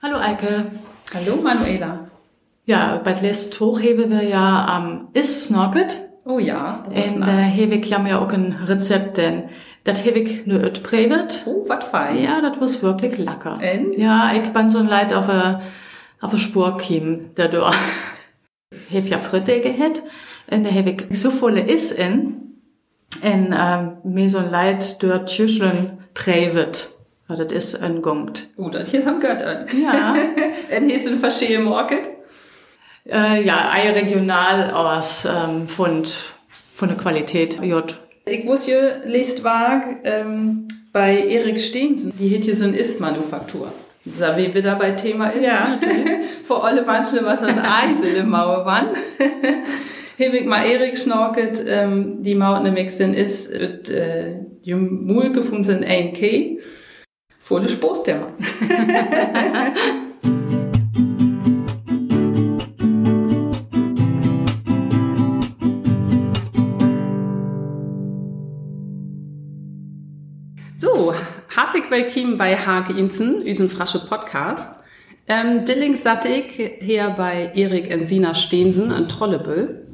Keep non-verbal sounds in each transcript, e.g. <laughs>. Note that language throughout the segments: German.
Hallo Eike. Hallo Manuela. Ja, bei Lest hochheben wir ja am is snorket. Oh ja. En da heb ik ja mir auch ein Rezept, denn das heb ik nu. Oh, wat fein. Ja, das was wirklich lecker. En? Ja, ich bin so ein Leid auf a, auf a Spur kiem dadurch. heb ja Fritte gehet. En da heb ik so volle is in. En ähm, mir so ein Leid dort Tschüscheln prevet. Ja, das ist ein Gungt. Oh, das hier haben gehört an. Ja. <laughs> ein verschiedene Market. Äh, ja, Ei regional aus ähm, von, von der Qualität. J. Ich wusste, lest wag, ähm, bei Erik Steensen, die hat hier so ein Ist-Manufaktur. Sag, wie wieder bei Thema ist. Ja, <laughs> Vor alle manche, was das Eisel im Mauer wann. <laughs> Heb ich mal Erik schnorket, ähm, die Maut nämlich sind ist, äh, die Mulke von sind 1K. Volle Spaß, der Mann. <laughs> So, hartlich willkommen bei Hake Inzen, unserem frasche Podcast. Ähm, Dillings satte ich hier bei Erik und Sina Steensen in Trollebüll.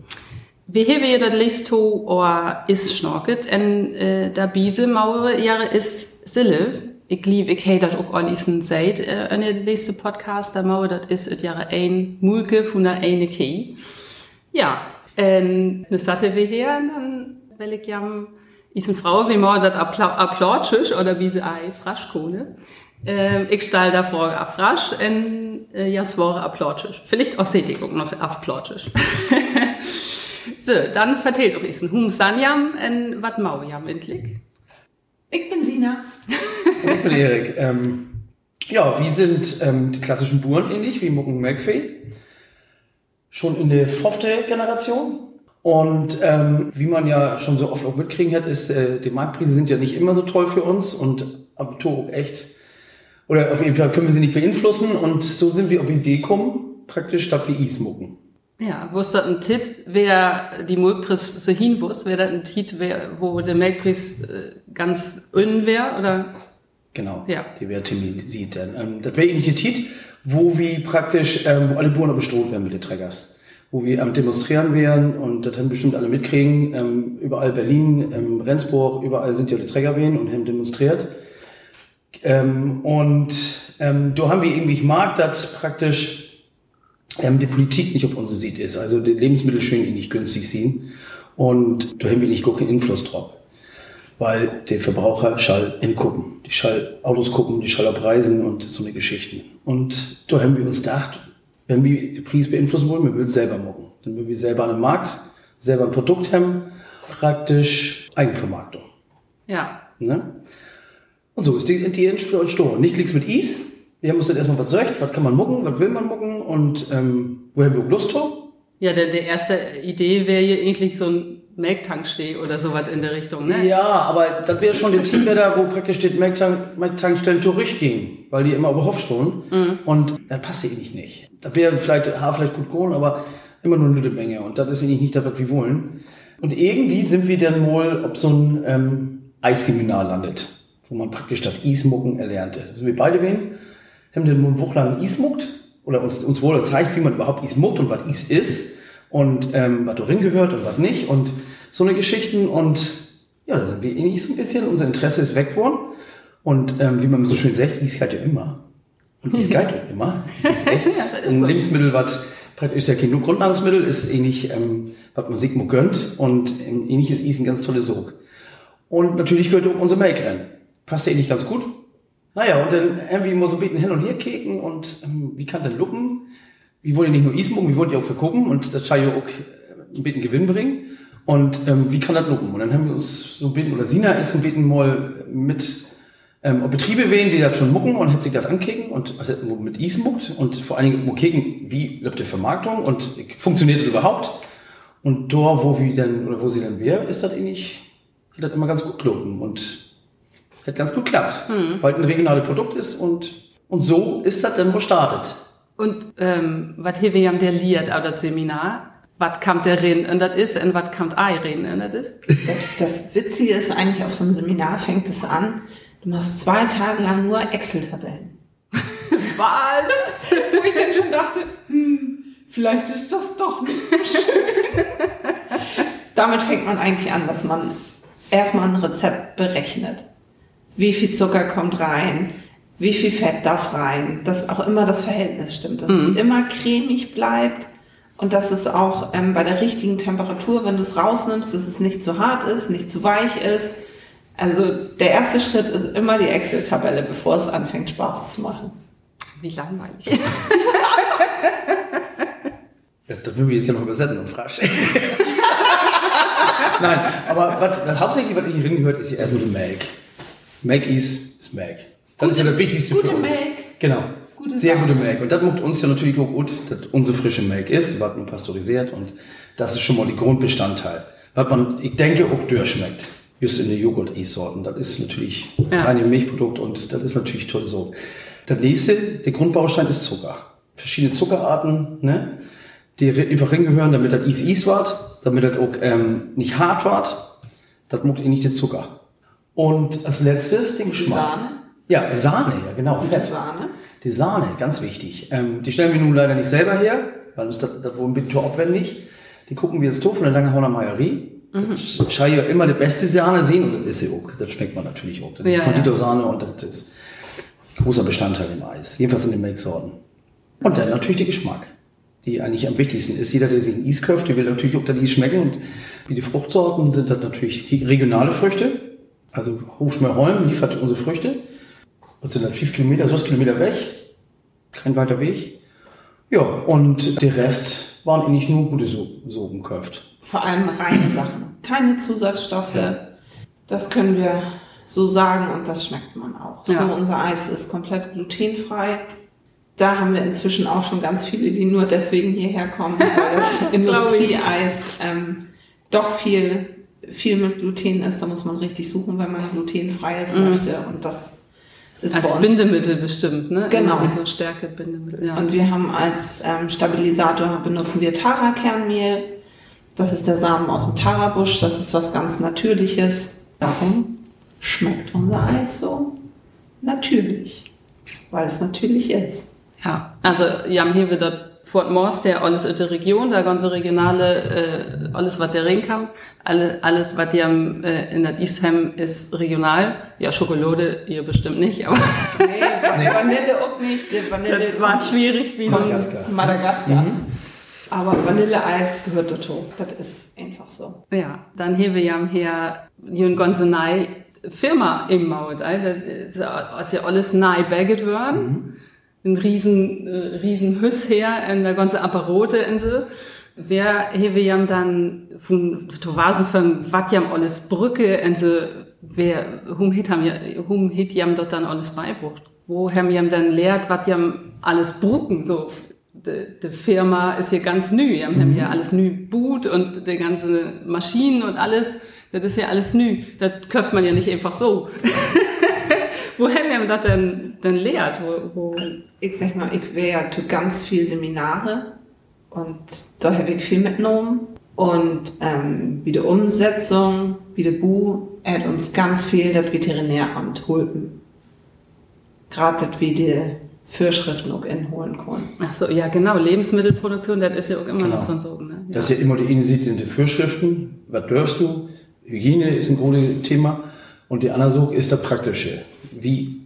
Wir haben das Listo oder is schnorket en äh, da Biese Mauer Jahre is Sillev. Ich lieb, ich hätte das auch allisen seit äh, in der letzten Podcast, da Mauer das ist it Jahre ein Mulke von der eine Key. Ja, en ne satte wir hier und dann will ich jam eine Frau, wie man das applaudisch oder wie sie ei Fraschkohle. Ähm, ich stelle davor a Frasch und äh, ja, es war applaudisch. Vielleicht auch Sättigung noch applaudisch. <laughs> so, dann vertellt doch ich ein Hum Sanjam und wat mau jam endlich. Ich bin Sina. Und ich bin Erik. Ähm, ja, wir sind ähm, die klassischen Buren ähnlich wie Mucken McFay. Schon in der fünfte Generation. Und ähm, wie man ja schon so oft auch mitkriegen hat, ist, äh, die Marktpreise sind ja nicht immer so toll für uns und am Tor echt. Oder auf jeden Fall können wir sie nicht beeinflussen und so sind wir auf die Idee gekommen, praktisch statt wie is mucken. Ja, wo ist das ein Tit, wer die Mulkpreis so hin wusste, wer das ein Tit, wer, wo der Melkpreis äh, ganz innen wäre, oder? Genau, Ja. die wäre Timmy sieht dann. Ähm, das wäre die Tit, wo wir praktisch, ähm, wo alle Buren bestohlen werden mit den Trägers. Wo wir am Demonstrieren wären und das haben bestimmt alle mitkriegen. Ähm, überall Berlin, ähm, Rendsburg, überall sind ja die Träger wählen und haben demonstriert. Ähm, und ähm, da haben wir irgendwie gemerkt, dass praktisch ähm, die Politik nicht auf unsere Seite ist. Also die Lebensmittel schön nicht günstig sind. Und da haben wir nicht keinen Einfluss drauf. Weil der Verbraucher schall gucken. Die schall Autos gucken, die schall Preisen und so eine Geschichten. Und da haben wir uns gedacht, wenn wir die Preis beeinflussen wollen, wir will selber machen. Dann will wir selber einen Markt, selber ein Produkt haben, praktisch Eigenvermarktung. Ja. Ne? Und so ist die, die entstanden. Nicht nichts mit Is. Wir haben uns dann erstmal was gesagt, was kann man mucken, was will man mucken und ähm, woher wir Lust haben. Ja, der, der erste Idee wäre hier eigentlich so ein Melktanksteh oder sowas in der Richtung, ne? Ja, aber das wäre schon der Team da, wo praktisch die Melktankstellen durchgehen, weil die immer über Hof stehen. Und das passt ihnen nicht. Das wäre vielleicht, ha, vielleicht gut gegangen, aber immer nur eine Menge. Und das ist eigentlich nicht das, was wir wollen. Und irgendwie sind wir dann mal auf so ein ähm, Eisseminar landet, wo man praktisch das Eismucken erlernte. Da sind wir beide wen, haben dann eine Woche lang Eismuckt oder uns, uns wurde gezeigt, wie man überhaupt Eismuckt und was Eis ist und ähm, was darin gehört und was nicht und so eine Geschichten und ja, da sind wir ähnlich so ein bisschen, unser Interesse ist weg worden und ähm, wie man so schön sagt, Eis galt ja immer. Und Eis galt ja immer. <laughs> Das ist echt ein Lebensmittel, was praktisch ist ja kein Grundnahrungsmittel, ist ähnlich, ähm, was man sich mal gönnt und ähm, ähnlich ist Eis ein ganz toller Sog. Und natürlich gehört auch unser Make rein. Passt ja ähnlich ganz gut. Naja, und dann immer so ein bisschen hin und her keken und ähm, wie kann das lucken? Wir wollen ja nicht nur Ismung, wir wollen ja auch vergucken und das soll ja auch ein bisschen Gewinn bringen. Und ähm, wie kann das lucken? Und dann haben wir uns so ein bisschen, oder Sina ist so ein bisschen mal mit ähm, Betriebe wählen, die das schon mucken und hat sich das ankeken und hat mit Is muckt und vor allen Dingen keken, wie läuft die Vermarktung und funktioniert das überhaupt? Und da, wo wir dann, oder wo sie dann wäre, ist das ähnlich, hat das immer ganz gut gelungen und hat ganz gut geklappt, weil ein regionales Produkt ist und, und so ist das dann gestartet. Und ähm, was hier wir haben der liert auf das Seminar, was kommt der rein und das ist und was kommt ei rein und das ist? Das, das Witzige ist eigentlich, auf so einem Seminar fängt es an, du machst zwei Tage lang nur Excel-Tabellen. <laughs> Wahl, wo ich dann schon dachte, hm, vielleicht ist das doch nicht so schön. <laughs> Damit fängt man eigentlich an, dass man erstmal ein Rezept berechnet. Wie viel Zucker kommt rein? Wie viel Fett darf rein? Dass auch immer das Verhältnis stimmt, dass es immer cremig bleibt und dass es auch ähm, bei der richtigen Temperatur, wenn du es rausnimmst, dass es nicht zu hart ist, nicht zu weich ist. Also der erste Schritt ist immer die Excel-Tabelle, bevor es anfängt Spaß zu machen. Wie langweilig. <laughs> Das, das müssen wir jetzt ja noch übersetzen und fragen. <laughs> Nein, aber was, hauptsächlich, was ich hier gehört, ist ja erstmal der Melk. Melk ist, ist Melk. Das ist ja das Wichtigste gute für uns. Melk. Genau. Gute Sehr gute Melk. Und das macht uns ja natürlich auch gut, dass unsere frische Melk ist, was nur pasteurisiert und das ist schon mal die Grundbestandteil. Was man, ich denke, auch durchschmeckt. Just in den Joghurt-E-Sorten. Das ist natürlich Ja. reine Milchprodukt und das ist natürlich toll so. Das nächste, der Grundbaustein ist Zucker. Verschiedene Zuckerarten, ne? die einfach hingehören, damit das easy easy wird, damit das auch ähm, nicht hart wird. Das muckt eh nicht den Zucker. Und als letztes den Geschmack. Sahne. Ja, Sahne, ja genau. Gute Fett. Sahne. Die Sahne, ganz wichtig. Ähm, die stellen wir nun leider nicht selber her, weil uns das, das wohl ein bisschen aufwendig. Die gucken wir jetzt doof von der Langerhauner Meierie. Das Schei ja immer die beste Sahne sehen und das ist sie auch. Das schmeckt man natürlich auch. Das Ja, ist ja. Konditorsahne und das ist großer Bestandteil im Eis. Jedenfalls in den Milchsorten. Und dann natürlich der Geschmack, die eigentlich am wichtigsten ist. Jeder, der sich ein Eis kauft, der will natürlich auch das Eis schmecken. Und wie die Fruchtsorten sind das natürlich regionale Früchte. Also Hochschmerholm liefert unsere Früchte. Das sind dann fünf Kilometer, sechs Kilometer weg. Kein weiter Weg. Ja, und der Rest waren eigentlich nur gute so Sogen gekauft. Vor allem reine Sachen. Keine Zusatzstoffe. Ja. Das können wir so sagen und das schmeckt man auch. Ja. So, unser Eis ist komplett glutenfrei. Da haben wir inzwischen auch schon ganz viele, die nur deswegen hierher kommen, weil das <laughs> Industrieeis ähm, doch viel, viel mit Gluten ist. Da muss man richtig suchen, wenn man glutenfreies möchte. Und das ist bei Als Bindemittel bestimmt, ne? Genau. So Stärke Bindemittel, ja. Und wir haben als ähm, Stabilisator benutzen wir Tara-Kernmehl. Das ist der Samen aus dem Tarabusch. Das ist was ganz Natürliches. Warum schmeckt unser Eis so natürlich? Weil es natürlich ist. Ja, also ja, hier wird das Fort Morse, der alles in der Region, der ganze regionale, äh, alles was der reinkam, alle, alles was die am, äh, in der Isham ist regional. Ja, Schokolade, ihr bestimmt nicht, aber Nee, Vanille auch nicht. Die Vanille das war schwierig, wie. Madagaskar. Madagaskar. Aber Vanilleeis gehört dazu. Das ist einfach so. Ja, dann haben wir ja hier eine ganze neue Firma im Maut. Das ist ja alles neu bagget worden. Ein riesen, äh, riesen Hüss her, und der ganze Apparote und so. Wer haben wir ja dann von Tovasen von was ja alles Brücke so, wer, hum hit ja, hum hit jam dort dann alles beibracht. Wo haben wir dann lehrt, was ja alles brucken, so. Die, die Firma ist hier ganz neu. Wir haben ja alles neu Boot und die ganze Maschinen und alles. Das ist ja alles neu. Das kauft man ja nicht einfach so. <laughs> wo haben wir das denn, denn lehrt? Wo, wo, Ich sag mal, ich wäre zu ganz viel Seminare und da habe ich viel mitgenommen. Und ähm, wie die Umsetzung, wie der Bu, hat uns ganz viel das Veterinäramt holpen. Gerade das, wie die Vorschriften auch inholen können. ach so, ja genau, Lebensmittelproduktion, das ist ja auch immer Genau. noch so ein so, ne? Ja. Das ist ja immer die eine sind die Vorschriften, was dürfst du, Hygiene ist ein großes Thema und die andere Sog ist der praktische. Wie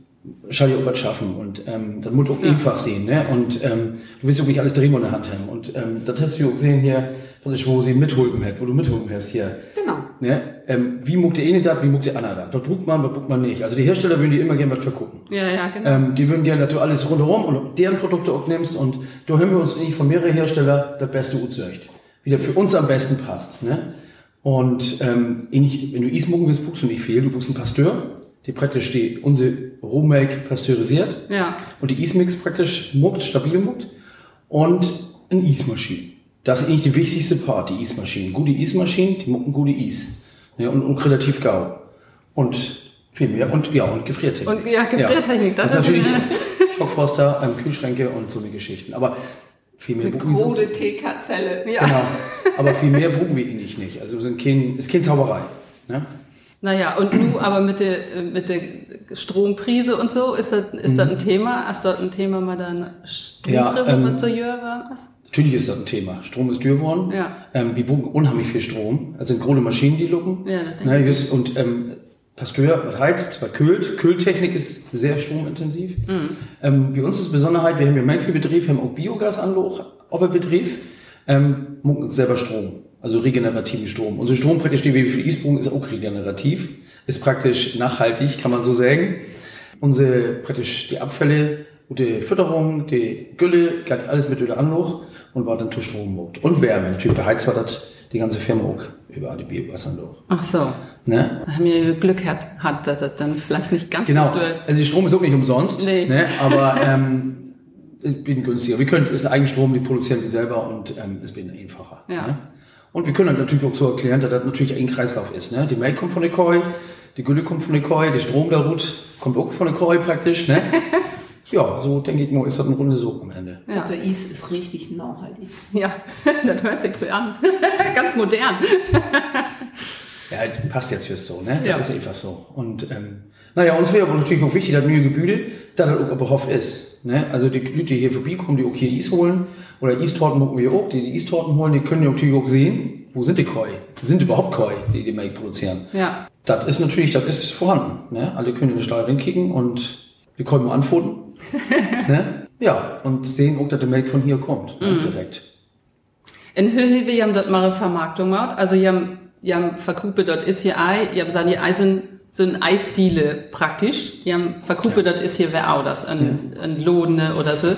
ich auch was schaffen und ähm, das muss auch einfach sehen. Ne? Und ähm, du willst auch nicht alles drehen in der Hand haben. Und ähm, das hast du ja auch gesehen hier, das ist, wo sie mitholen hat, wo du mitholen hast hier. Genau. Ne? Ähm, wie muckt der eine das, wie muckt der andere das? Was brucht man, was brucht man nicht? Also die Hersteller würden dir immer gerne was vergucken. ja, ja, genau. Ähm, die würden gerne, dass du alles rundherum und deren Produkte auch nimmst und da hören wir uns nicht von mehreren Herstellern das beste Utzeugt. Wie der für uns am besten passt. Ne? Und ähm, ähnlich, wenn du Ismucken willst, buchst du nicht viel. Du buchst einen Pasteur, die praktisch die, unsere Rohmilk pasteurisiert. Ja. Und die Ismix praktisch muckt, stabil muckt. Und eine Ismaschine. Das ist eigentlich die wichtigste Part, die Ismaschinen. Gute Ismaschinen, die mucken gute Is. Ja, und, und relativ gau. Und viel mehr. Und ja, und Gefriertechnik. Und ja, Gefriertechnik, das, das ist ist- natürlich Schockfroster, <laughs> ähm, Kühlschränke und so eine Geschichten. Aber viel mehr Eine buchen wir sonst- große TK-Zelle. ja. Genau. <laughs> Aber viel mehr buchen wir eigentlich nicht. Also wir sind kein, ist keine Zauberei. Ne? Naja, und nu aber mit der, mit der Stromprise und so, ist das, ist das ein Thema? Ist das ein Thema, mal dann Stromprise Ja, ähm, was zu hören? Natürlich ist das ein Thema. Strom ist dürr geworden. Ja. Ähm, wir brauchen unheimlich viel Strom. Es sind große Maschinen, die lucken. Ja, das denke ne, just, Und ähm, Pasteur, was heizt, was kühlt. Kühltechnik ist sehr stromintensiv. Mhm. Ähm, bei uns ist Besonderheit, wir haben ja Melkviehbetrieb, wir haben auch Biogasanloch auf dem Betrieb, ähm, mucken selber Strom. Also regenerativen Strom. Unser Strom praktisch, die wir für Isbrung ist auch regenerativ. Ist praktisch nachhaltig, kann man so sagen. Unsere praktisch die Abfälle, die Fütterung, die Gülle, geht alles mit über Anloch und war dann zu Strom muckt. Und Wärme. Natürlich beheizt war das die ganze Firma auch über die Biogasanloch. Ach so. Ne? Haben wir Glück hat, hat, dass das dann vielleicht nicht ganz Genau. so. Also der Strom ist auch nicht umsonst, Nee. ne? aber <laughs> ähm, bin günstiger. Wir können, ist ein Eigenstrom, die produzieren wir selber und ähm, es wird einfacher. Ja. Ne? Und wir können natürlich auch so erklären, dass das natürlich ein Kreislauf ist. Ne? Die Milch kommt von der Koi, die Gülle kommt von der Koi, der Strom der Rut kommt auch von der Koi praktisch. Ne? <laughs> ja, so denke ich mal, ist das eine runde Sog am Ende. Ja. Unser Is ist richtig nachhaltig. Ja, <laughs> das hört sich so an. <laughs> ganz modern. Ja, das passt jetzt fürs so, ne? Das Ja. ist einfach so. Und ähm, naja, uns wäre aber natürlich auch wichtig, dass neue Gebüde, dass das auch überhaupt ist. Ne? Also die Leute, die hier vorbeikommen, die auch hier Eis holen, oder Eistorten mucken wir auch, die die Eistorten holen, die können ja natürlich auch sehen, wo sind die Koi? Sind überhaupt Koi, die die Milch produzieren? Ja. Das ist natürlich, das ist vorhanden. Ne? Alle können in den Stall reinkicken und die Koi mal anfoten. <laughs> ne? Ja, und sehen auch, dass die Milch von hier kommt, ne? direkt. In Höhe, wir haben dort mal eine Vermarktung gemacht. Also, wir haben, wir haben verkupe, dort ist hier Ei, wir haben seine Ei sind, sind Eisdiele praktisch. Die haben verkupe, dort ist hier wer auch das, ein, ein Lohne oder so.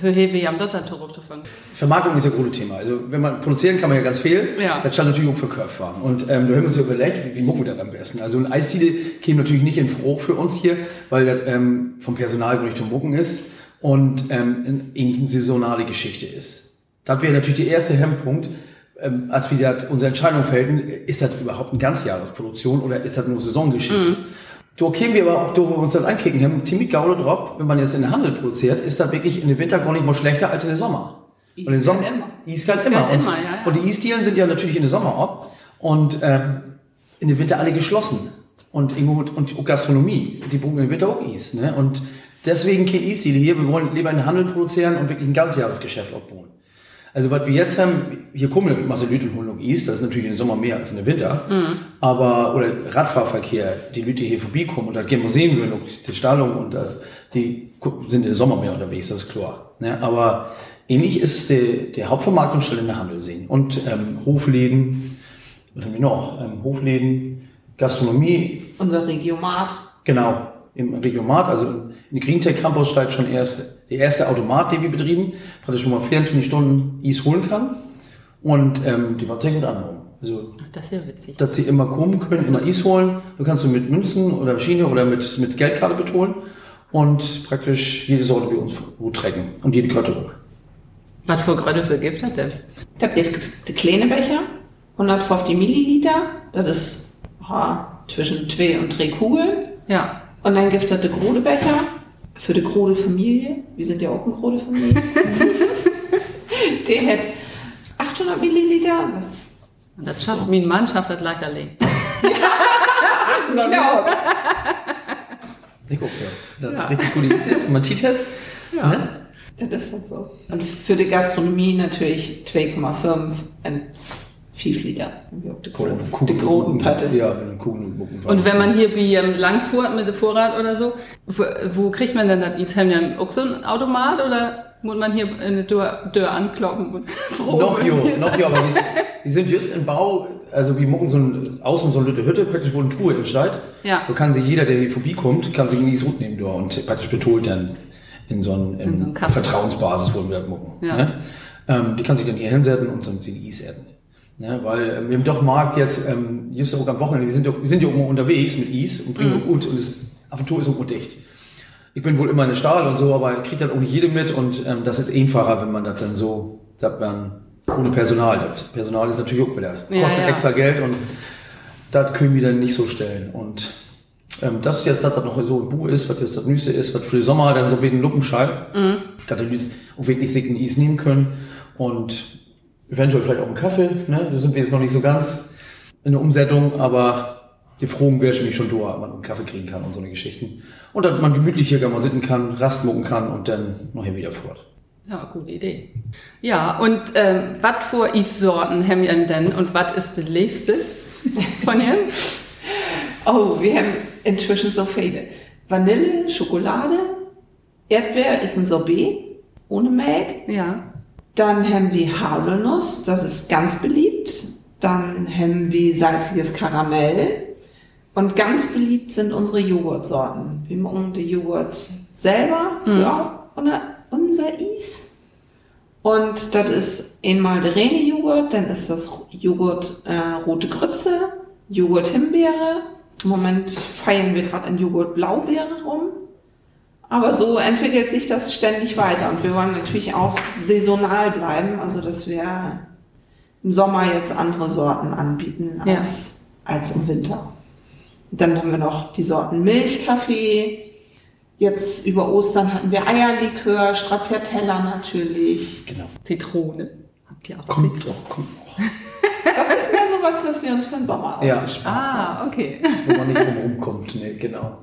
Höhe, wir haben dort dann zurückgefangen. Vermarktung ist ein gutes Thema. Also wenn man produzieren kann man ja ganz viel. Ja. Das stand natürlich auch für Köpfwaren. Und ähm, da haben wir uns ja überlegt, wie, wie machen wir das am besten? Also ein Eisdiele käme natürlich nicht in Frage für uns hier, weil das ähm, vom Personal gar nicht zum Mucken ist und ähm, eigentlich eine saisonale Geschichte ist. Das wäre natürlich der erste Hemmpunkt, ähm, als wir das, unsere Entscheidung fällten, ist das überhaupt eine Ganzjahresproduktion oder ist das nur Saisongeschichte? Da kämen wir aber auch, da wo wir uns dann ankicken haben, ziemlich gaule drauf, wenn man jetzt in den Handel produziert, ist das wirklich in den Winter gar nicht mal schlechter als in den Sommer. Is Und im Sommer, immer. Is galt Is immer. Und, immer, ja, ja. und die Eisdielen sind ja natürlich in den Sommer ab und ähm, in den Winter alle geschlossen. Und und auch Gastronomie, die brauchen im Winter auch Is. Ne? Und deswegen kein Eisdiele hier. Wir wollen lieber in den Handel produzieren und wirklich ein Ganzjahresgeschäft aufbauen. Also was wir jetzt haben, hier kommen eine Masse und holen noch Is, das ist natürlich im Sommer mehr als im Winter. Aber, oder Radfahrverkehr, die Leute hier vorbeikommen und das gehen sehen wollen, auch die Stallung und das, die sind im Sommer mehr unterwegs, das ist klar. Ne? Aber ähnlich ist die, die Hauptvermarktungsstelle in der Handel sehen. Und ähm, Hofläden, was haben wir noch? Ähm, Hofläden, Gastronomie, Unser Regiomat. Genau, im Regiomat, also in Green Tech Campus steigt schon erst der erste Automat, den wir betrieben, praktisch wo man 24 Stunden Eis holen kann. Und ähm, die war sehr gut angenommen. Also, Ach, das ist ja witzig. dass sie immer kommen können, immer Eis holen. Du kannst du mit Münzen oder Schiene oder mit, mit Geldkarte betonen und praktisch jede Sorte bei uns gut trecken und jede Karte auch. Was für Größe gibt das denn? Da gibt der kleine Becher, 150 Milliliter. Das ist ha, zwischen zwei und drei Kugeln. Ja. Und dann gibt es der große Becher für die große Familie. Wir sind ja auch eine große Familie. <laughs> Der hat 800 Milliliter. Das Und das schafft, mein Mann schafft das leicht allein. <laughs> genau. Ich auch, ja. Das ist richtig gut Eis ist und man sieht halt. Ne? Das ist halt so. Und für die Gastronomie natürlich 2,5 und 5 Liter. Wir auch Die Oder eine Gro- die großen Patte. Ja, mit einem Kugeln und Mucken. Und wenn man hier bei ähm, Langsfurt mit dem Vorrat oder so, wo, wo kriegt man denn das Eis? Haben wir auch so ein Automat oder muss man hier in der Tür, Tür ankloppen <laughs> Noch jo, <laughs> noch jo, aber wir sind just im Bau, also wir mucken so ein, außen so eine Lütte Hütte, praktisch wo eine Tour entsteht. Ja. Da kann sich jeder, der hier vorbeikommt, kann sich in die Hut nehmen da und praktisch betont dann in so einen, in so einen. Vertrauensbasis, wo wir mucken. Ja. Ne? Ähm, die kann sich dann hier hinsetzen und dann sie die Eis essen. Ne? Weil ähm, wir haben doch Markt jetzt, ähm, just auch am Wochenende, wir sind ja, wir sind ja auch mal unterwegs mit Eis und bringen auch gut und das auf der Tour ist auch gut dicht. Ich bin wohl immer in der Stahl und so, aber kriegt dann auch nicht jede mit und ähm, das ist einfacher, wenn man das dann so, sagt man, ohne Personal. Das Personal ist natürlich auch wieder, Ja, kostet ja. extra Geld und das können wir dann nicht so stellen. Und ähm, das ist jetzt das, was noch so im Bu ist, was jetzt das Nüsse ist, was für den Sommer dann so wegen Luppenschall, Mhm. dass Nüsse auch wirklich sich ein Eis nehmen können und eventuell vielleicht auch einen Kaffee, ne? da sind wir jetzt noch nicht so ganz in der Umsetzung, aber die Frogen wäre mich schon da, man einen Kaffee kriegen kann und so eine Geschichten. Und dann man gemütlich hier mal sitzen kann, Rast mucken kann und dann noch hier wieder fort. Ja, gute Idee. Ja, und ähm, was für Issorten haben wir denn und was ist das liebste von ihr? <laughs> Oh, wir haben inzwischen so viele. Vanille, Schokolade, Erdbeer ist ein Sorbet ohne Milch. Ja. Dann haben wir Haselnuss, das ist ganz beliebt. Dann haben wir salziges Karamell. Und ganz beliebt sind unsere Joghurtsorten. Wir machen den Joghurt selber für unser Is. Und das ist einmal der Rene Joghurt, dann ist das Joghurt äh, rote Grütze, Joghurt Himbeere. Im Moment feiern wir gerade ein Joghurt Blaubeere rum. Aber so entwickelt sich das ständig weiter und wir wollen natürlich auch saisonal bleiben, also dass wir im Sommer jetzt andere Sorten anbieten Ja. als, als im Winter. Dann haben wir noch die Sorten Milchkaffee. Jetzt über Ostern hatten wir Eierlikör, Stracciatella natürlich. Genau. Zitrone. Habt ihr auch Kommt Zitrone? doch, kommt doch. Das ist mehr so was, was wir uns für den Sommer Ja. aufgespart haben. Ah, okay. wo man nicht drum rumkommt. Nee, genau.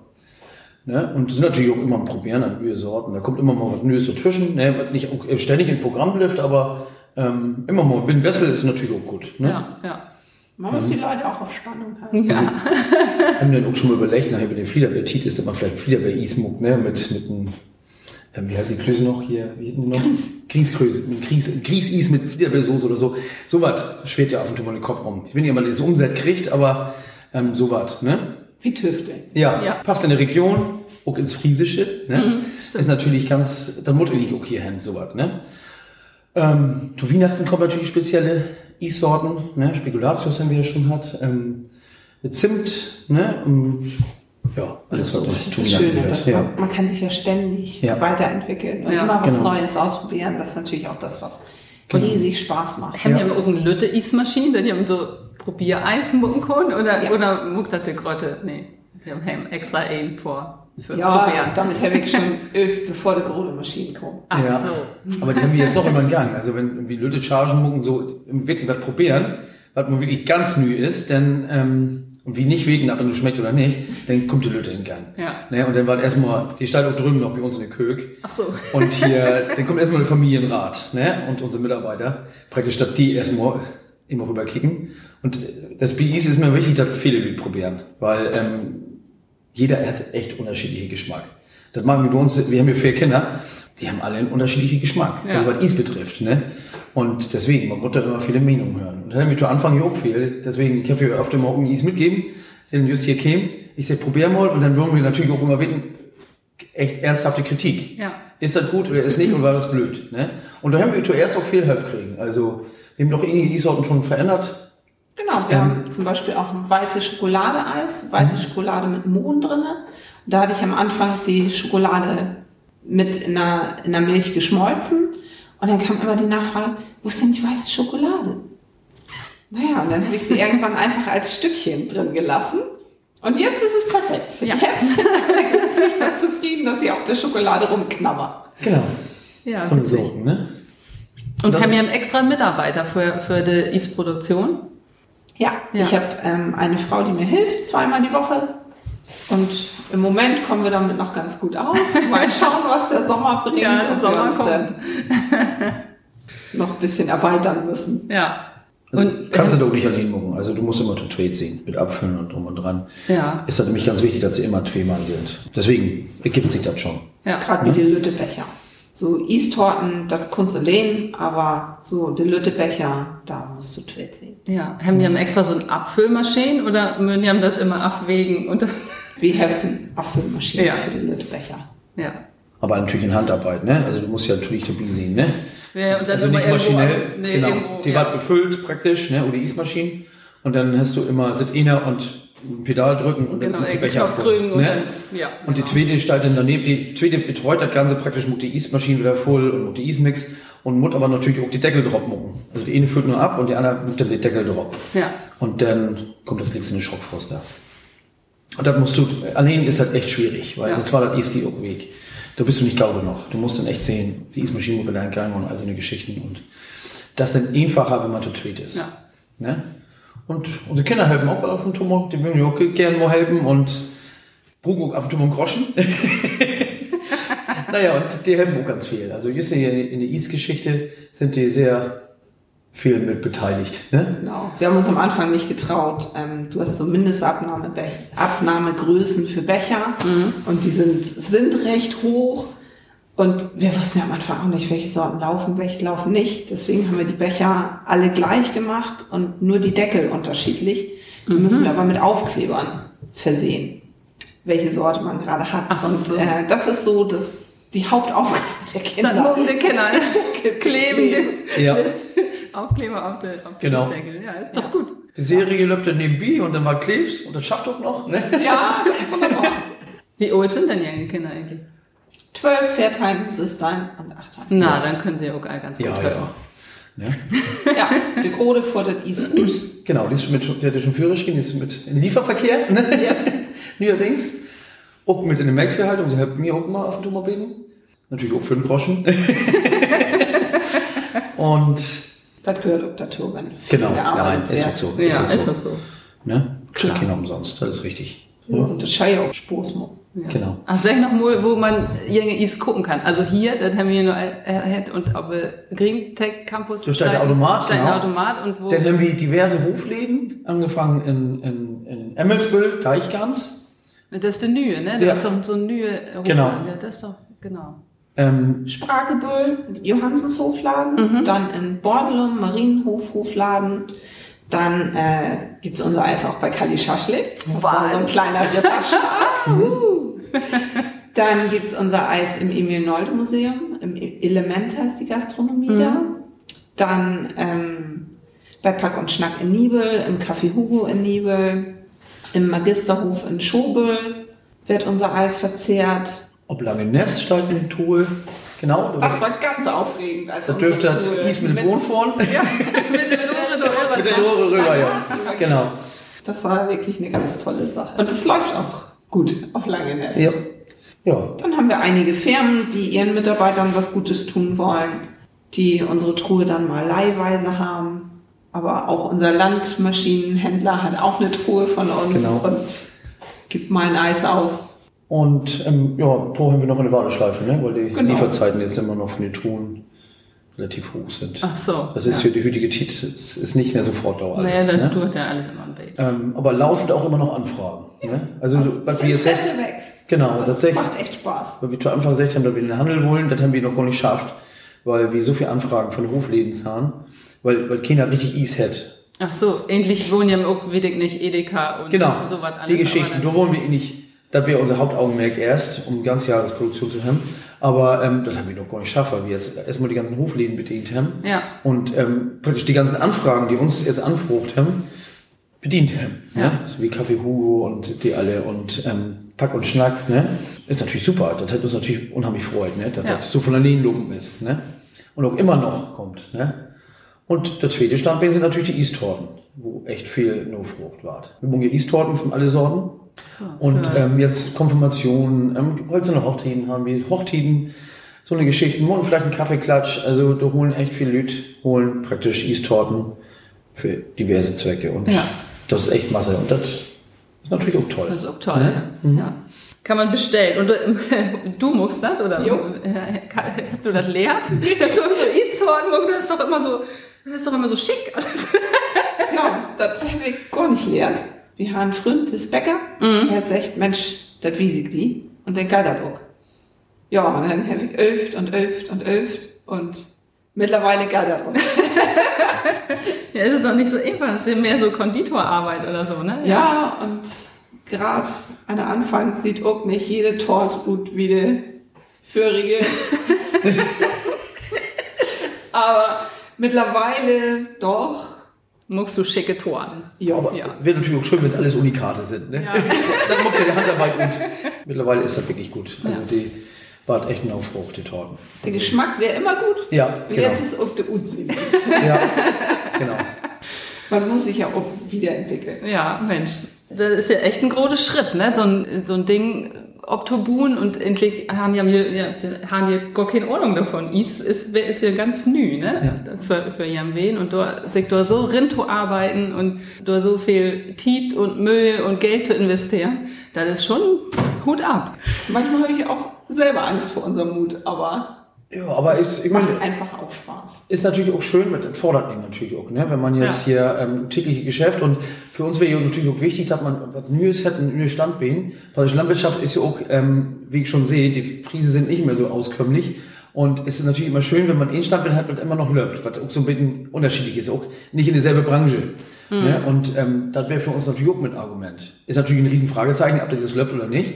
Ne? Und es ist natürlich auch immer ein Probieren an neue Sorten. Da kommt immer mal was Neues dazwischen. Ne? Was nicht auch ständig im Programm bleibt, aber ähm, immer mal. Bin Wessel ist natürlich auch gut. Ne? Ja, ja. Man muss die Leute auch auf Spannung halten. Ja. Haben dann auch schon mal überlegt, nachher mit dem Fliederbeer-Tit ist, dass man vielleicht Fliederbeer-Ismuck, ne? Mit, mit einem, ähm, wie heißt die Klöße noch hier? Wie hinten noch? Grießklöße. Grieß, Grießis mit Fliederbeersoße oder so. So was schwirrt ja auf und zu mal den Kopf rum. Ich will nicht, ob man das umsetzt kriegt, aber ähm, so was, ne? Wie Tüfte. Ja, Ja. passt in der Region, auch ins Friesische. Ne? stimmt. ist natürlich ganz, dann muss ich nicht auch hier hin, sowas. Ne? Ähm, zu Weihnachten kommen natürlich spezielle Issorten, ne? Spekulatius haben wir ja schon hat, ähm, mit Zimt, ne? Und, ja, alles was Das ist das Schöne. Dass ja. man, man kann sich ja ständig Ja. weiterentwickeln und Ja, immer was genau. Neues ausprobieren. Das ist natürlich auch das, was Genau. riesig Spaß macht. Haben Ja. die aber auch eine Lütte Ismaschine, die haben so Probiereis mucken können oder, Ja. oder muckt das die Grotte? Nee. Wir haben extra einen vor für Ja, Probieren. damit habe ich schon <laughs> öft, bevor die Kohlemaschine kommt. Ach ja. so. Aber die haben wir jetzt doch immer in Gang. Also wenn irgendwie Leute Chargen mucken, so im wirklich was probieren, was man wirklich ganz neu ist, dann, ähm, und wie nicht wegen, ob es schmeckt oder nicht, dann kommt die Leute in Gang. Ja. Ne, und dann war erstmal, die steht auch drüben noch bei uns in der Kök. Ach so. Und hier, <laughs> dann kommt erstmal der Familienrat, ne, und unsere Mitarbeiter, praktisch, dass die erstmal immer rüber kicken. Und das BIs ist mir wichtig, dass viele Leute probieren, weil, ähm, jeder hat echt unterschiedliche Geschmack. Das machen wir bei uns, wir haben hier vier Kinder, die haben alle einen unterschiedlichen Geschmack, Ja. also was Is betrifft, ne. Und deswegen, man muss da immer viele Meinungen hören. Und da haben wir zu Anfang ja auch viel, deswegen, ich habe hier öfter mal Is mitgeben, den just hier käme, ich sag, probier mal, und dann würden wir natürlich auch immer bitten, echt ernsthafte Kritik. Ja. Ist das gut oder ist nicht und war das blöd? Ne? Und da haben wir zuerst auch viel Help kriegen. Also wir haben doch einige E-Sorten schon verändert. Genau, wir Ähm. haben zum Beispiel auch ein weißes Schokoladeeis, weiße Schokolade mit Mohn drinne. Und Da hatte ich am Anfang die Schokolade mit in der, in der Milch geschmolzen. Und dann kam immer die Nachfrage, wo ist denn die weiße Schokolade? Naja, und dann habe ich sie <laughs> irgendwann einfach als Stückchen drin gelassen. Und jetzt ist es perfekt. Ja. Jetzt <laughs> sind alle glücklich und zufrieden, dass sie auf der Schokolade rumknabbern. Genau. Ja, so eine. Sorten, ne? Und Das- haben wir einen extra Mitarbeiter für, für die Is-Produktion? Ja, Ja. ich habe ähm, eine Frau, die mir hilft, zweimal die Woche. Und im Moment kommen wir damit noch ganz gut aus. <laughs> Mal schauen, was der Sommer bringt. Ja, der Sommer wir uns kommt. noch ein bisschen erweitern müssen. Ja. Also Und kannst du doch nicht allein mucken. Also du musst immer zu zweit sehen, mit Abfüllen und drum und dran. Ja. Ist das nämlich ganz wichtig, dass sie immer zweimal sind. Deswegen ergibt sich das schon. ja. Gerade wie die Lüttebecher. So Eistorten, das kannst du lehnen, aber so die Lüttebecher, da musst du twit sehen. Ja, haben die haben extra so ein Abfüllmaschine oder müssen die haben das immer abwägen und <laughs> Wir helfen Abfüllmaschinen Ja. für die Lüttebecher. ja. Aber natürlich in Handarbeit, ne? Also du musst ja natürlich dabei sehen, ne? Ja, und dann also immer nicht irgendwo- maschinell, nee, genau. irgendwo, die ja. wird befüllt praktisch, ne? Oder Ismaschinen. Und dann hast du immer sit einer und Pedal drücken und Genau, dann die Becher voll, drücken und ne? dann, ja. Und die zweite steht dann daneben, die zweite betreut das Ganze praktisch, muss die Ismaschine wieder voll und muss die Ismix und muss aber natürlich auch die Deckel drauf mucken. Also die eine füllt nur ab und die andere muss dann die Deckel drauf. Ja. Und dann kommt das kriegst du eine Schockfroster. Und das musst du, allein ist das echt schwierig, weil Ja. sonst war das erst die auf dem Weg. Da bist du nicht gau genug. Du musst dann echt sehen, die Ismaschine muss wieder in Gang und all so eine Geschichten und das dann einfacher, wenn man zu zweit ist. Ja. Ne? Und unsere Kinder helfen auch auf dem Tumor, die würden auch gerne mal helfen und auch auf dem Tumor Groschen. <laughs> naja, und die helfen auch ganz viel. Also just hier in der East-Geschichte sind die sehr viel mit beteiligt. Ne? Genau. Wir haben uns am Anfang nicht getraut. Ähm, du hast so Mindestabnahmegrößen für Becher und die sind, sind recht hoch. Und wir wussten ja am Anfang auch nicht, welche Sorten laufen, welche laufen nicht. Deswegen haben wir die Becher alle gleich gemacht und nur die Deckel unterschiedlich. Die müssen wir aber mit Aufklebern versehen, welche Sorte man gerade hat. Ach und so. äh, das ist so das, die Hauptaufgabe <laughs> der Kinder. Dann morgen der Kinder. Das Deckel Kleben. Ja. <laughs> Aufkleber auf der, auf Genau. Deckel. Ja, ist doch gut. Die Serie läuft dann nebenbei und dann mal klebst und das schafft auch noch. Ne? Ja, das ist wunderbar. <laughs> Wie alt sind denn ihre Kinder eigentlich? Zwölf Vierteilen, Sistern und Achteilen. Na, dann können sie auch all ganz gut Ja, hören. ja. Ne? Ja, die Grode fordert is gut. Genau, die ist schon mit, der hat schon Führerschein, die ist mit im Lieferverkehr. Ne? Yes. <laughs> Neuerdings. Auch mit in der Melkviehhaltung, sie helfen mir auch mal auf dem Tumor beten. Natürlich auch für den Groschen. <laughs> und Das gehört auch dazu, wenn genau, nein, ist auch so. Ja, ist auch ist so. doch so. Ne? Kriegt keiner umsonst, das ist richtig. Und das Schei auch Spaß machen. Genau. Ach, sag ich noch mal, wo man junge Is gucken kann. Also hier, das haben wir nur erhält und äh, Green Tech Campus. Da steht der Automat, ein genau. Automat und wo. Dann haben wir diverse Hofläden, angefangen in, in, in Emmelsbüll, Deichgans. das ist der Nühe, ne? Ja. Das ist doch so ein Nühe. Genau. Ja, das ist doch, genau. Ähm, Spragebüll, Johansenshofladen, Mhm. dann in Bordelum, Marienhof, Hofladen. Dann äh, gibt's unser Eis auch bei Kali Schaschlik. Das war so ein kleiner Ritterschlag. <laughs> dann gibt's unser Eis im Emil Nolde Museum. Im E- Element heißt die Gastronomie Mhm. da. Dann ähm, bei Pack und Schnack in Nibel, im Café Hugo in Nibel, im Magisterhof in Schobel wird unser Eis verzehrt. ob lange Nest steigt mit Tool. Genau. Das war ganz aufregend. Als da dürfte das Tour Is mit dem vorn. <laughs> Ja, mit der Lore da mit der Lore rüber, ja. Genau. Das war wirklich eine ganz tolle Sache. Und es läuft auch gut auf Langeness. Ja. Ja. Dann haben wir einige Firmen, die ihren Mitarbeitern was Gutes tun wollen, die unsere Truhe dann mal leihweise haben. Aber auch unser Landmaschinenhändler hat auch eine Truhe von uns Genau. und gibt mal ein Eis aus. Und ähm, ja, Pro haben wir noch eine Warteschleife, ne? weil die Genau. Lieferzeiten jetzt immer noch von den Truhen relativ hoch sind. Ach so. Das ist für die heutige Tit es ist nicht mehr sofort dauer Naja, dann ne? tut ja alles immer ein Bild. ähm, aber laufend auch immer noch Anfragen. Ne? Also was Das wir jetzt wächst. Genau, das tatsächlich. macht echt Spaß. weil wir zu Anfang gesagt haben, dass wir den Handel wollen, das haben wir noch gar nicht geschafft, weil wir so viele Anfragen von den Hofläden haben, weil, weil keiner richtig Is hat. Ach so, endlich wohnen ja auch wieder nicht Edeka und Genau, so was alles. die Geschichten. Da wollen wir eh nicht, das wäre unser Hauptaugenmerk erst, um ganz Jahresproduktion zu haben. Aber ähm, das haben wir noch gar nicht geschafft, weil wir jetzt erstmal die ganzen Hofläden bedient haben. Ja. Und ähm, praktisch die ganzen Anfragen, die uns jetzt anfrucht haben, bedient haben. Ja. Ne? So wie Kaffee Hugo und die alle und ähm, Pack und Schnack. Ne? Ist natürlich super. Das hat uns natürlich unheimlich freut, ne? dass Ja. das so von allein lumpen ist. Ne? Und auch immer noch kommt. Ne? Und der zweite Standbein sind natürlich die Easttorten, wo echt viel nur Frucht war. Wir machen hier Easttorten von alle Sorten. So, Und ähm, jetzt Konfirmationen, ähm, hölzerne Hochzeiten haben wir, Hochzeiten, so eine Geschichte, und vielleicht ein Kaffeeklatsch. Also da holen echt viele Leute, holen praktisch Easttorten für diverse Zwecke. Und Ja. das ist echt Masse. Und das ist natürlich auch toll. Das ist auch toll, Ne? ja. ja. Kann man bestellen. Und äh, <laughs> du muckst das, oder? Jo. Hast du das lehrt? <laughs> Das ist doch so Easttorten, das ist doch immer so, das ist doch immer so schick. <laughs> Genau, das habe ich gar nicht gelernt. Wir haben Freund, das Bäcker. Mhm. Er hat gesagt, Mensch, das ich die. Und dann geht das auch. Ja, und dann habe ich öft und öft und öft und mittlerweile geht das auch. Ja, das ist doch nicht so einfach, das ist ja mehr so Konditorarbeit oder so, ne? Ja, und gerade an der Anfang sieht auch nicht jede Torte gut wie die vorige. <laughs> <laughs> Aber mittlerweile doch. Muckst du schicke Torten. Ja, Aber Ja. wird natürlich auch schön, wenn alles Unikate sind. Ne? Ja. <laughs> Dann macht ja die Handarbeit und mittlerweile ist das wirklich gut. Also Ja. die war echt ein Aufbruch, die Torten. der Geschmack wäre immer gut. Ja, genau. jetzt ist auch der Uzi. <laughs> Ja, genau. Man muss sich ja auch wiederentwickeln. Ja, Mensch. Das ist ja echt ein großer Schritt, ne? So ein, so ein Ding Obtobun und endlich haben ja ja, haben ja gar keine Ahnung davon. Is ist, ist ja ganz neu, ne? Ja. Für, für Jan Wen und da sich da so rinto arbeiten und da so viel Tiet und Müll und Geld zu investieren, das ist schon Hut ab. Manchmal habe ich auch selber Angst vor unserem Mut, aber ja, aber das ich, ich meine, einfach auch Spaß. Ist natürlich auch schön, mit fordert mich natürlich auch, ne? Wenn man jetzt ja. hier ähm, tägliche Geschäft und für uns wäre natürlich auch wichtig, dass man was Neues hat, ein neues Standbein. Weil die Landwirtschaft ist ja auch, ähm, wie ich schon sehe, die Preise sind nicht mehr so auskömmlich. Und es ist natürlich immer schön, wenn man ein Standbein hat und immer noch läuft, was auch so ein bisschen unterschiedlich ist, auch nicht in derselbe Branche. Mhm. Ne? Und ähm, das wäre für uns natürlich auch mit Argument. Ist natürlich ein Riesenfragezeichen, ob das jetzt läuft oder nicht.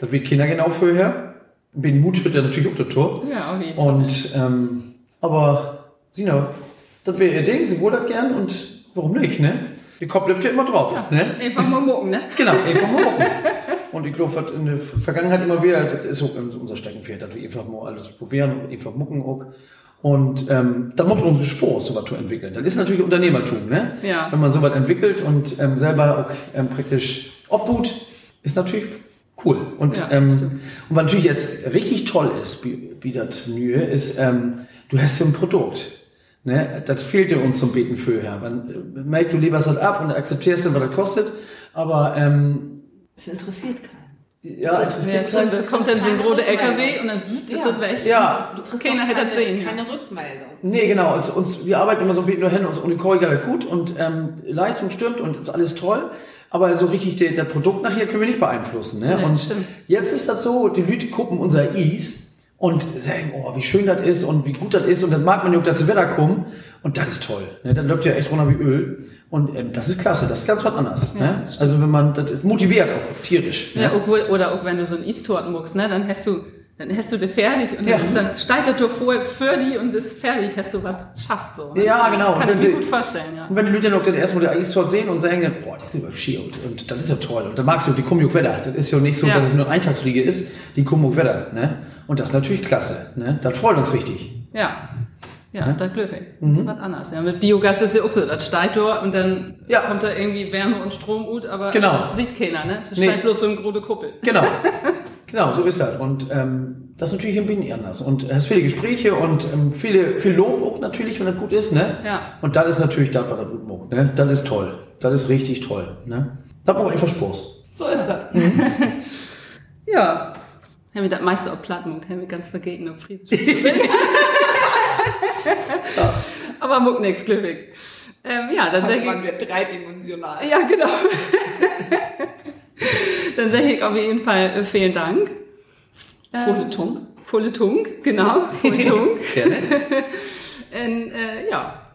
Das wird Kinder genau vorher. Ben Mut spielt ja natürlich auch das Tor. Ja, auf jeden Fall. Und, ähm, aber, Sina, das wäre ihr Ding, sie wohl das gern und warum nicht, ne? Die Kopf läuft ja immer drauf, ja, ne? Einfach mal mucken, ne? Genau, <laughs> einfach mal mucken. und ich glaube, was in der Vergangenheit immer wieder, das ist auch unser Steckenpferd, dass wir einfach mal alles probieren und einfach mucken auch. Und ähm, dann macht uns Spaß, sowas zu entwickeln. Das ist natürlich Unternehmertum, ne? Ja. Wenn man sowas entwickelt und ähm, selber auch ähm, praktisch obhut, ist natürlich cool. Und, ja, ähm, und was natürlich jetzt richtig toll ist, wie, wie das Mühe, ist, ähm, du hast ja ein Produkt. Ne? Das fehlt dir uns zum Beten vorher. Man äh, merkt, du lieber das ab und akzeptierst dann, was das kostet. Aber ähm, es interessiert keinen. Ja, es interessiert ja, keinen. kommt dann so ein roter LKW und dann ist ja. das weg. Ja. Du kriegst Keiner hätte das sehen. Keine Rückmeldung. Nee, genau. Es, uns, wir arbeiten immer so ein bisschen nur hin und die Korriger gut und ähm, Leistung stimmt und ist alles toll aber so richtig der, das Produkt nachher können wir nicht beeinflussen. Ne? Nee, und stimmt. jetzt ist das so, die Leute gucken unser Is und sagen, oh, wie schön das ist und wie gut das ist und dann mag man ja auch dazu Wetter kommen und das ist toll. Ne? Dann läuft ja echt runter wie Öl und ähm, das ist klasse, das ist ganz was anderes. Ja, ne? Also wenn man, das motiviert auch, tierisch. Ja, ne? auch, oder auch wenn du so ein Is-Torten muckst, ne? dann hast du dann hast du das fertig und ja. dann steigt der vor für die und ist fertig, hast du was schafft so. Ne? Ja, genau. Kann ich mir gut vorstellen, ja. Und wenn die Leute noch dann erstmal der Eistor sehen und sagen, boah, die sind aber schier und, das ist ja toll. Und dann magst du, die ja Wetter. Das ist ja nicht so, ja. dass es nur eine Eintagsfliege ist, die auch Wetter, ne? Und das ist natürlich klasse, ne? Das freut uns richtig. Ja. Ja, ja? das glücklich. Das mhm. ist was anderes. Ja, mit Biogas ist ja auch so, das steigt dort und dann ja. kommt da irgendwie Wärme und Strom gut, aber genau. sieht keiner, ne? Das steigt nee. bloß so eine große Kuppel. Genau. <laughs> Genau, so ist das. Und ähm, das ist natürlich ein bisschen anders. Und du hast viele Gespräche und ähm, viele, viel Lob auch natürlich, wenn das gut ist. Ne? Ja. Und dann ist natürlich das, was das gut macht. Ne? Das ist toll. Das ist richtig toll. Ne? Das macht einfach Spaß. So ist das. Mhm. <laughs> ja. Haben wir das meiste auf Platten haben wir ganz vergessen auf Friesisch. ja. <laughs> Aber muck nix, glücklich. Ähm, ja, dann, dann waren wir dreidimensional. Ja, genau. <laughs> <laughs> Dann sage ich auf jeden Fall äh, vielen Dank. Volle Tung. Volle Tung, genau. Volle Tung. <laughs> Gerne. <laughs> Und, äh, ja,